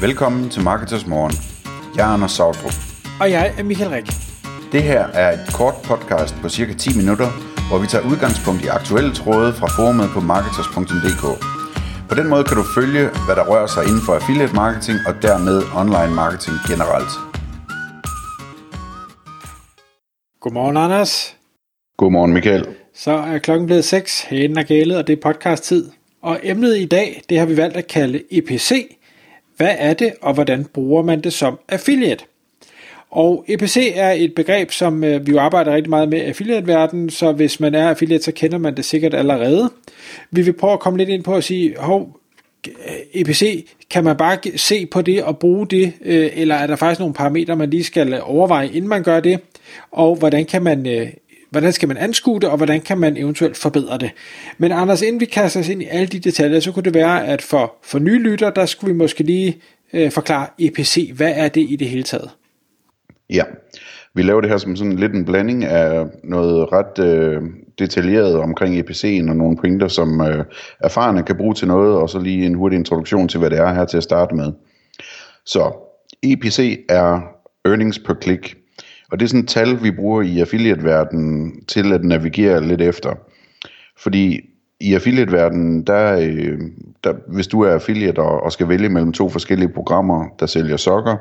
Velkommen til Marketers Morgen. Jeg er Anders Sautrup. Og jeg er Michael Rik. Det her er et kort podcast på cirka 10 minutter, hvor vi tager udgangspunkt i aktuelle tråde fra forumet på marketers.dk. På den måde kan du følge, hvad der rører sig inden for affiliate marketing og dermed online marketing generelt. Godmorgen, Anders. Godmorgen, Michael. Så er klokken blevet 6, hanen er gælet, og det er podcast-tid. Og emnet i dag, det har vi valgt at kalde EPC. Hvad er det, og hvordan bruger man det som affiliate? Og EPC er et begreb, som øh, vi jo arbejder rigtig meget med i affiliate-verdenen, så hvis man er affiliate, så kender man det sikkert allerede. Vi vil prøve at komme lidt ind på at sige, hov, EPC, kan man bare se på det og bruge det, øh, eller er der faktisk nogle parametre, man lige skal overveje, inden man gør det, og hvordan kan man øh, hvordan skal man anskue det, og hvordan kan man eventuelt forbedre det. Men Anders, inden vi kaster os ind i alle de detaljer, så kunne det være, at for, for nye lytter, der skulle vi måske lige øh, forklare EPC. Hvad er det i det hele taget? Ja, vi laver det her som sådan lidt en blanding af noget ret øh, detaljeret omkring EPC'en og nogle pointer, som øh, erfarne kan bruge til noget, og så lige en hurtig introduktion til, hvad det er her til at starte med. Så EPC er earnings per click. Og det er sådan et tal, vi bruger i affiliate-verdenen til at navigere lidt efter. Fordi i affiliate-verdenen, der, øh, der, hvis du er affiliate og, og skal vælge mellem to forskellige programmer, der sælger sokker,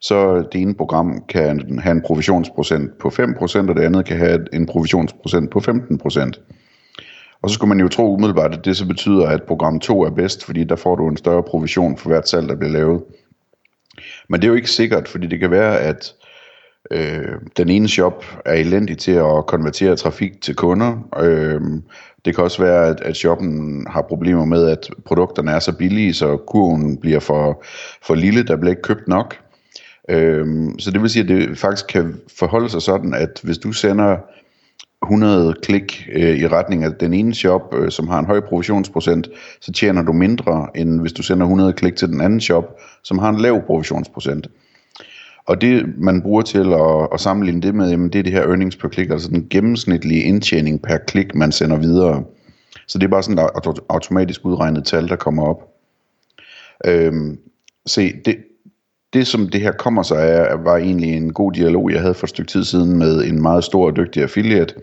så det ene program kan have en provisionsprocent på 5%, og det andet kan have en provisionsprocent på 15%. Og så skulle man jo tro umiddelbart, at det så betyder, at program 2 er bedst, fordi der får du en større provision for hvert salg, der bliver lavet. Men det er jo ikke sikkert, fordi det kan være, at øh, den ene shop er elendig til at konvertere trafik til kunder. Øh, det kan også være, at, at shoppen har problemer med, at produkterne er så billige, så kurven bliver for, for lille, der bliver ikke købt nok. Øhm, så det vil sige, at det faktisk kan forholde sig sådan, at hvis du sender 100 klik øh, i retning af den ene shop, øh, som har en høj provisionsprocent, så tjener du mindre, end hvis du sender 100 klik til den anden shop, som har en lav provisionsprocent. Og det, man bruger til at, at sammenligne det med, jamen, det er det her earnings per klik, altså den gennemsnitlige indtjening per klik, man sender videre. Så det er bare sådan et automatisk udregnet tal, der kommer op. Øhm, se, det, det som det her kommer sig af, var egentlig en god dialog, jeg havde for et stykke tid siden med en meget stor og dygtig affiliate,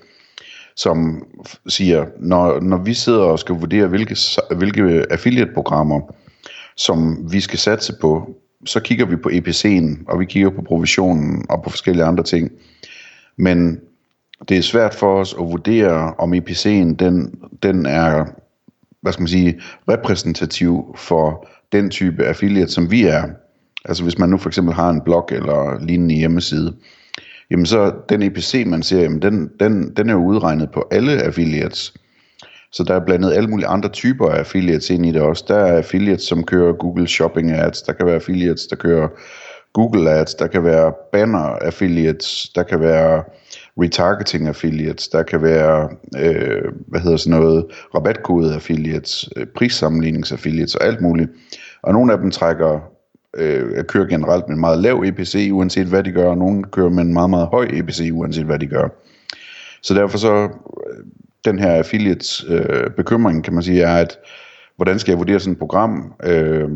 som siger, når, når vi sidder og skal vurdere, hvilke, hvilke affiliate-programmer, som vi skal satse på, så kigger vi på EPC'en, og vi kigger på provisionen og på forskellige andre ting. Men det er svært for os at vurdere, om EPC'en den, den er hvad skal man sige, repræsentativ for den type affiliate, som vi er. Altså hvis man nu for eksempel har en blog eller lignende hjemmeside, jamen så den EPC, man ser, jamen den, den, den er jo udregnet på alle affiliates. Så der er blandet alle mulige andre typer af affiliates ind i det også. Der er affiliates, som kører Google Shopping Ads, der kan være affiliates, der kører Google Ads, der kan være banner affiliates, der kan være retargeting affiliates, der kan være, øh, hvad hedder sådan noget, rabatkode affiliates, øh, prissammenlignings affiliates og alt muligt. Og nogle af dem trækker øh, kører generelt med en meget lav EPC, uanset hvad de gør, og nogle kører med en meget, meget høj EPC, uanset hvad de gør. Så derfor så, den her affiliates øh, bekymring, kan man sige, er, at hvordan skal jeg vurdere sådan et program? Øh,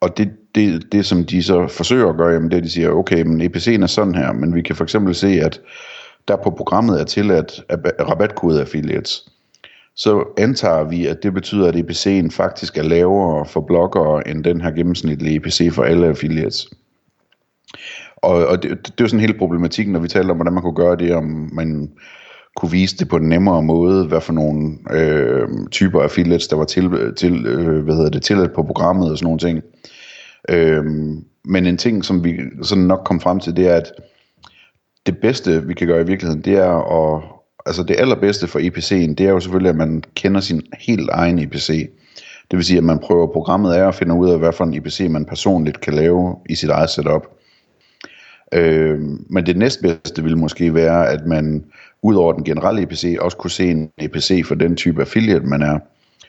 og det, det, det, som de så forsøger at gøre, jamen det er, de siger, okay, men EPC'en er sådan her, men vi kan for eksempel se, at der på programmet er tilladt rabatkode affiliates så antager vi, at det betyder, at EPC'en faktisk er lavere for bloggere end den her gennemsnitlige EPC for alle affiliates. Og, og det, det er jo sådan hele problematikken, når vi taler om, hvordan man kunne gøre det, om man kunne vise det på en nemmere måde, hvad for nogle øh, typer affiliates, der var til, til, øh, hvad hedder det, tilladt på programmet og sådan nogle ting. Øh, men en ting, som vi sådan nok kom frem til, det er, at det bedste, vi kan gøre i virkeligheden, det er at, altså det allerbedste for EPC'en, det er jo selvfølgelig, at man kender sin helt egen EPC. Det vil sige, at man prøver programmet af og finder ud af, hvad for en EPC man personligt kan lave i sit eget setup. Øh, men det næstbedste ville måske være, at man ud over den generelle EPC også kunne se en EPC for den type affiliate, man er.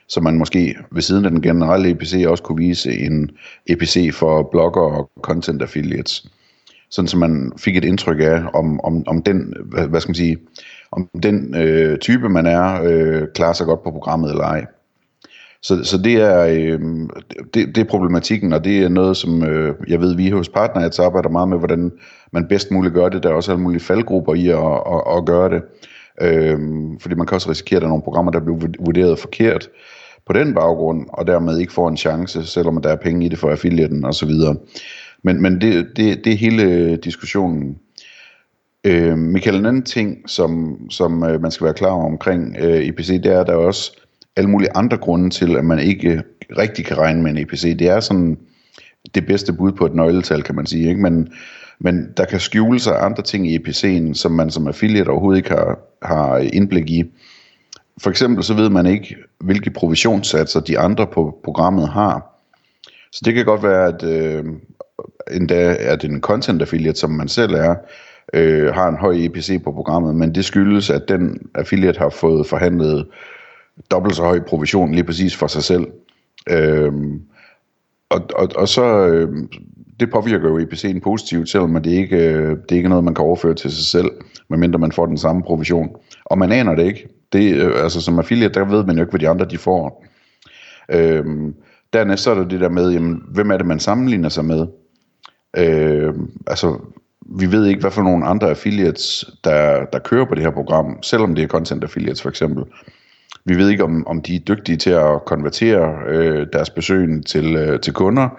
Så man måske ved siden af den generelle EPC også kunne vise en EPC for blogger og content affiliates. Sådan så man fik et indtryk af, om, om, om den, hvad, hvad skal man sige, om den øh, type man er, øh, klarer sig godt på programmet eller ej. Så, så det, er, øh, det, det er problematikken, og det er noget, som øh, jeg ved, vi hos Partners arbejder meget med, hvordan man bedst muligt gør det. Der er også alle mulige faldgrupper i at, at, at gøre det. Øh, fordi man kan også risikere, at der er nogle programmer, der bliver vurderet forkert på den baggrund, og dermed ikke får en chance, selvom der er penge i det for affiliaten osv. Men, men det, det, det er hele diskussionen. Øh, Michael, en anden ting, som, som øh, man skal være klar over omkring øh, EPC, det er, at der også alle mulige andre grunde til, at man ikke rigtig kan regne med en EPC. Det er sådan det bedste bud på et nøgletal, kan man sige. Ikke? Men, men der kan skjule sig andre ting i EPC'en, som man som affiliate overhovedet ikke har, har indblik i. For eksempel så ved man ikke, hvilke provisionssatser de andre på programmet har. Så det kan godt være, at øh, endda er det en content affiliate, som man selv er, øh, har en høj EPC på programmet, men det skyldes, at den affiliate har fået forhandlet dobbelt så høj provision lige præcis for sig selv. Øhm, og, og, og så, øh, det påvirker jo EPC'en positivt, selvom det ikke, øh, det er ikke noget, man kan overføre til sig selv, medmindre man får den samme provision. Og man aner det ikke. Det, øh, altså som affiliate, der ved man jo ikke, hvad de andre de får. Øhm, dernæst så er der det der med, jamen, hvem er det, man sammenligner sig med? Øh, altså, vi ved ikke, hvad for nogle andre affiliates, der, der kører på det her program, selvom det er content affiliates for eksempel. Vi ved ikke, om, om de er dygtige til at konvertere øh, deres besøg til, øh, til kunder.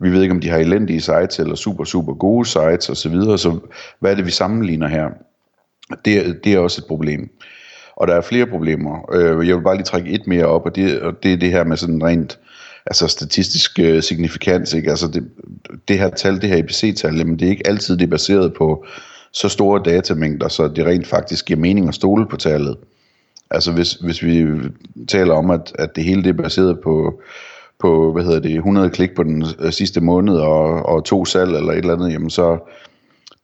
Vi ved ikke, om de har elendige sites eller super, super gode sites osv. Så, videre. så hvad er det, vi sammenligner her? Det, det er også et problem. Og der er flere problemer. Øh, jeg vil bare lige trække et mere op, og det, og det er det her med sådan rent altså statistisk øh, signifikans. Ikke? Altså det, det her tal, det her IPC-tal, jamen det er ikke altid det er baseret på så store datamængder, så det rent faktisk giver mening at stole på tallet. Altså hvis, hvis vi taler om, at, at det hele det er baseret på, på hvad hedder det, 100 klik på den øh, sidste måned og, og to salg eller et eller andet, jamen så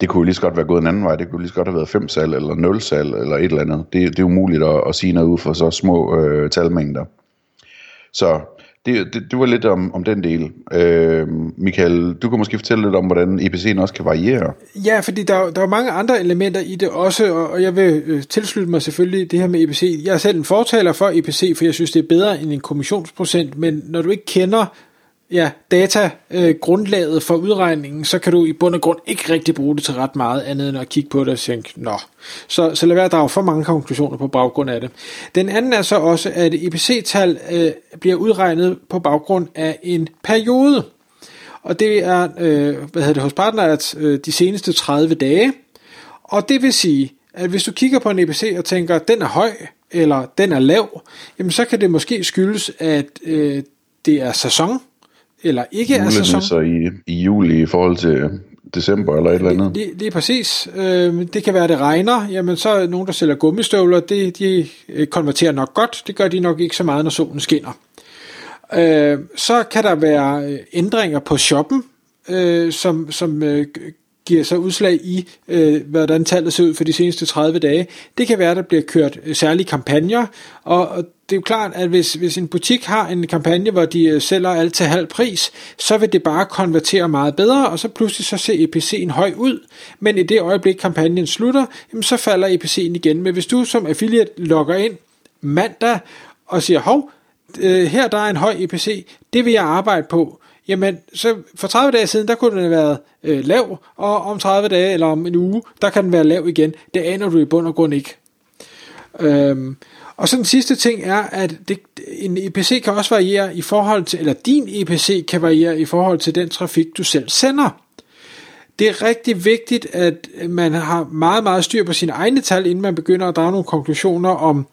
det kunne jo lige så godt være gået en anden vej. Det kunne lige så godt have været fem salg eller nul salg eller et eller andet. Det, det er umuligt at, at sige noget ud for så små øh, talmængder. Så det, det, det var lidt om, om den del. Øh, Michael, du kan måske fortælle lidt om, hvordan EPC'en også kan variere. Ja, fordi der, der er mange andre elementer i det også, og, og jeg vil øh, tilslutte mig selvfølgelig det her med EPC. Jeg er selv en fortaler for EPC, for jeg synes, det er bedre end en kommissionsprocent, men når du ikke kender ja, datagrundlaget øh, for udregningen, så kan du i bund og grund ikke rigtig bruge det til ret meget andet end at kigge på det og tænke, nå. Så, så lad være at drage for mange konklusioner på baggrund af det. Den anden er så også, at EPC-tal øh, bliver udregnet på baggrund af en periode. Og det er, øh, hvad hedder det hos partneret, øh, de seneste 30 dage. Og det vil sige, at hvis du kigger på en EPC og tænker, at den er høj, eller den er lav, jamen så kan det måske skyldes, at øh, det er sæson, eller ikke er sæson. så i, i juli i forhold til december eller et eller andet. Det, det er præcis. Øh, det kan være, at det regner. Jamen, så er nogen, der sælger gummistøvler, det, de øh, konverterer nok godt. Det gør de nok ikke så meget, når solen skinner. Øh, så kan der være øh, ændringer på shoppen, øh, som, som øh, giver så udslag i, øh, hvordan tallet ser ud for de seneste 30 dage. Det kan være, at der bliver kørt øh, særlige kampagner, og, og det er jo klart, at hvis, hvis en butik har en kampagne, hvor de øh, sælger alt til halv pris, så vil det bare konvertere meget bedre, og så pludselig så ser EPC'en høj ud, men i det øjeblik kampagnen slutter, jamen så falder EPC'en igen. Men hvis du som affiliate logger ind mandag og siger, hov, øh, her der er en høj EPC, det vil jeg arbejde på, jamen så for 30 dage siden, der kunne den have været øh, lav, og om 30 dage eller om en uge, der kan den være lav igen. Det aner du i bund og grund ikke. Øhm, og så den sidste ting er, at det, en EPC kan også variere i forhold til, eller din EPC kan variere i forhold til den trafik, du selv sender. Det er rigtig vigtigt, at man har meget, meget styr på sine egne tal, inden man begynder at drage nogle konklusioner om,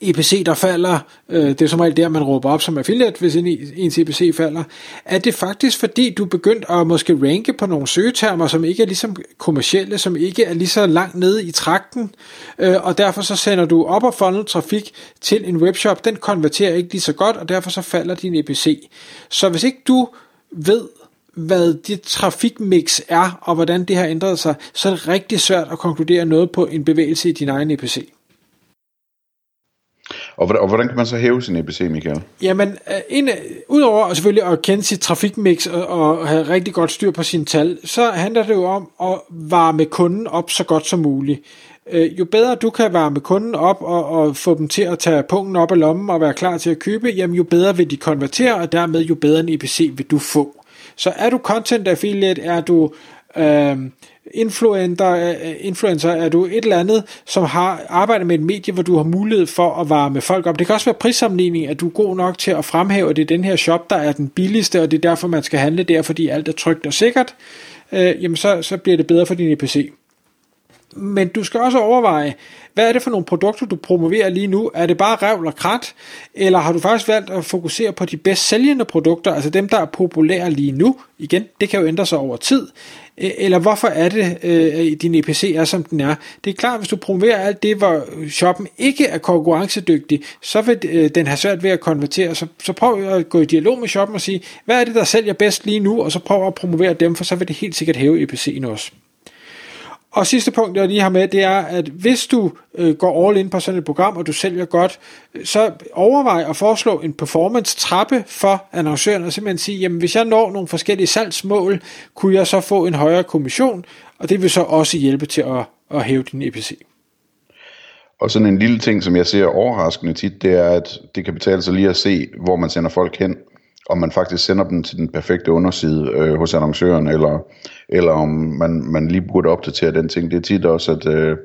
EPC, der falder, øh, det er som regel der, man råber op som affiliate, hvis en, ens EPC falder, er det faktisk fordi, du er begyndt at måske ranke på nogle søgetermer, som ikke er ligesom kommercielle, som ikke er lige så langt nede i trakten, øh, og derfor så sender du op og funnel trafik til en webshop, den konverterer ikke lige så godt, og derfor så falder din EPC. Så hvis ikke du ved, hvad dit trafikmix er, og hvordan det har ændret sig, så er det rigtig svært at konkludere noget på en bevægelse i din egen EPC. Og hvordan, og hvordan kan man så hæve sin EBC, Michael? Jamen, øh, en, øh, udover selvfølgelig at kende sit trafikmix og, og have rigtig godt styr på sine tal, så handler det jo om at varme kunden op så godt som muligt. øh, jo bedre du kan varme kunden op og, og få dem til at tage punkten op af lommen og være klar til at købe, jamen jo bedre vil de konvertere, og dermed jo bedre en EBC vil du få. Så er du content affiliate, er du Øhm, øh, influencer, influencer, er du et eller andet, som har arbejdet med et medie, hvor du har mulighed for at varme folk op. Det kan også være prissammenligning, at du er god nok til at fremhæve, at det er den her shop, der er den billigste, og det er derfor, man skal handle der, fordi alt er trygt og sikkert. Øh, jamen så, så bliver det bedre for din EPC. Men du skal også overveje, hvad er det for nogle produkter, du promoverer lige nu? Er det bare revl og krat? Eller har du faktisk valgt at fokusere på de bedst sælgende produkter, altså dem, der er populære lige nu? Igen, det kan jo ændre sig over tid. Eller hvorfor er det, øh, at din EPC er, som den er? Det er klart, hvis du promoverer alt det, hvor shoppen ikke er konkurrencedygtig, så vil øh, den have svært ved at konvertere. Så, så prøv at gå i dialog med shoppen og sige, hvad er det, der sælger bedst lige nu? Og så prøv at promovere dem, for så vil det helt sikkert hæve EPC'en også. Og sidste punkt, jeg lige har med, det er, at hvis du øh, går all in på sådan et program, og du sælger godt, øh, så overvej at foreslå en performance-trappe for annoncøren, og simpelthen sige, jamen hvis jeg når nogle forskellige salgsmål, kunne jeg så få en højere kommission, og det vil så også hjælpe til at, at hæve din EPC. Og sådan en lille ting, som jeg ser overraskende tit, det er, at det kan betale sig lige at se, hvor man sender folk hen om man faktisk sender dem til den perfekte underside øh, hos annoncøren, eller, eller om man, man lige burde opdatere den ting. Det er tit også, at, øh,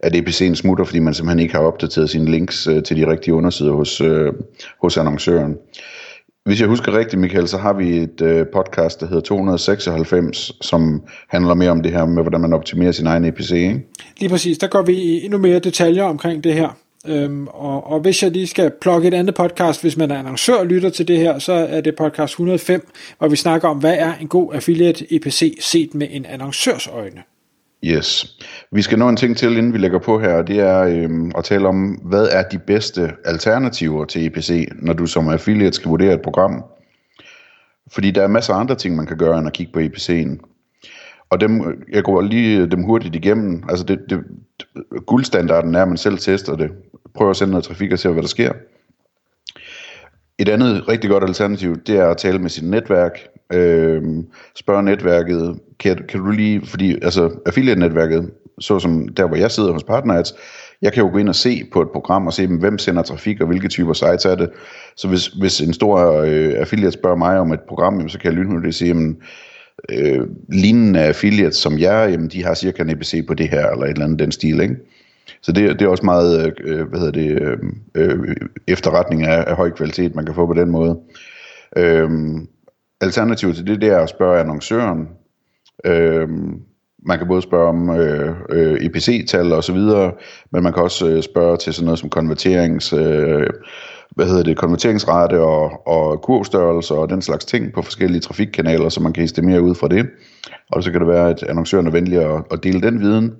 at EPC'en smutter, fordi man simpelthen ikke har opdateret sine links øh, til de rigtige undersider hos, øh, hos annoncøren. Hvis jeg husker rigtigt, Michael, så har vi et øh, podcast, der hedder 296, som handler mere om det her med, hvordan man optimerer sin egen EPC. Ikke? Lige præcis, der går vi i endnu mere detaljer omkring det her. Øhm, og, og hvis jeg lige skal plukke et andet podcast, hvis man er annoncør og lytter til det her, så er det podcast 105, hvor vi snakker om, hvad er en god affiliate EPC set med en annoncørs øjne. Yes. Vi skal nå en ting til, inden vi lægger på her, og det er øhm, at tale om, hvad er de bedste alternativer til EPC, når du som affiliate skal vurdere et program. Fordi der er masser af andre ting, man kan gøre, end at kigge på EPC'en. Og dem, øh, jeg går lige øh, dem hurtigt igennem. Altså det, det, guldstandarden er, at man selv tester det. Prøver at sende noget trafik og se, hvad der sker. Et andet rigtig godt alternativ, det er at tale med sit netværk. Øh, spørge netværket, kan, kan du lige, fordi altså affiliate-netværket, så som der hvor jeg sidder hos PartnerAds, jeg kan jo gå ind og se på et program og se, hvem sender trafik og hvilke typer sites er det. Så hvis, hvis en stor øh, affiliate spørger mig om et program, så kan jeg lynhurtigt sige, jamen, øh, lignende affiliates som jer, jamen de har cirka en EBC på det her, eller et eller andet den stil, ikke? Så det, det er også meget, øh, øh, hvad hedder det, øh, øh, efterretning af, af høj kvalitet, man kan få på den måde. Øh, alternativet til det, det er at spørge annoncøren. Øh, man kan både spørge om øh, øh, EPC-tal og så videre, men man kan også øh, spørge til sådan noget som konverterings... Øh, hvad hedder det, konverteringsrate og, og kurvstørrelse og den slags ting på forskellige trafikkanaler, så man kan estimere ud fra det. Og så kan det være, at annoncøren er venlig at, at dele den viden.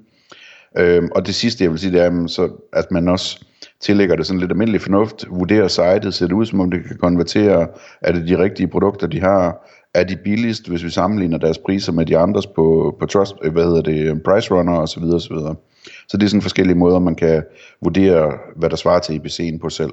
Øhm, og det sidste, jeg vil sige, det er, så, at man også tillægger det sådan lidt almindelig fornuft, vurderer sitet, ser det ud som om det kan konvertere, er det de rigtige produkter, de har, er de billigst, hvis vi sammenligner deres priser med de andres på, på trust, øh, hvad hedder det, øh, price runner osv. osv. Så det er sådan forskellige måder, man kan vurdere, hvad der svarer til IPC'en på selv.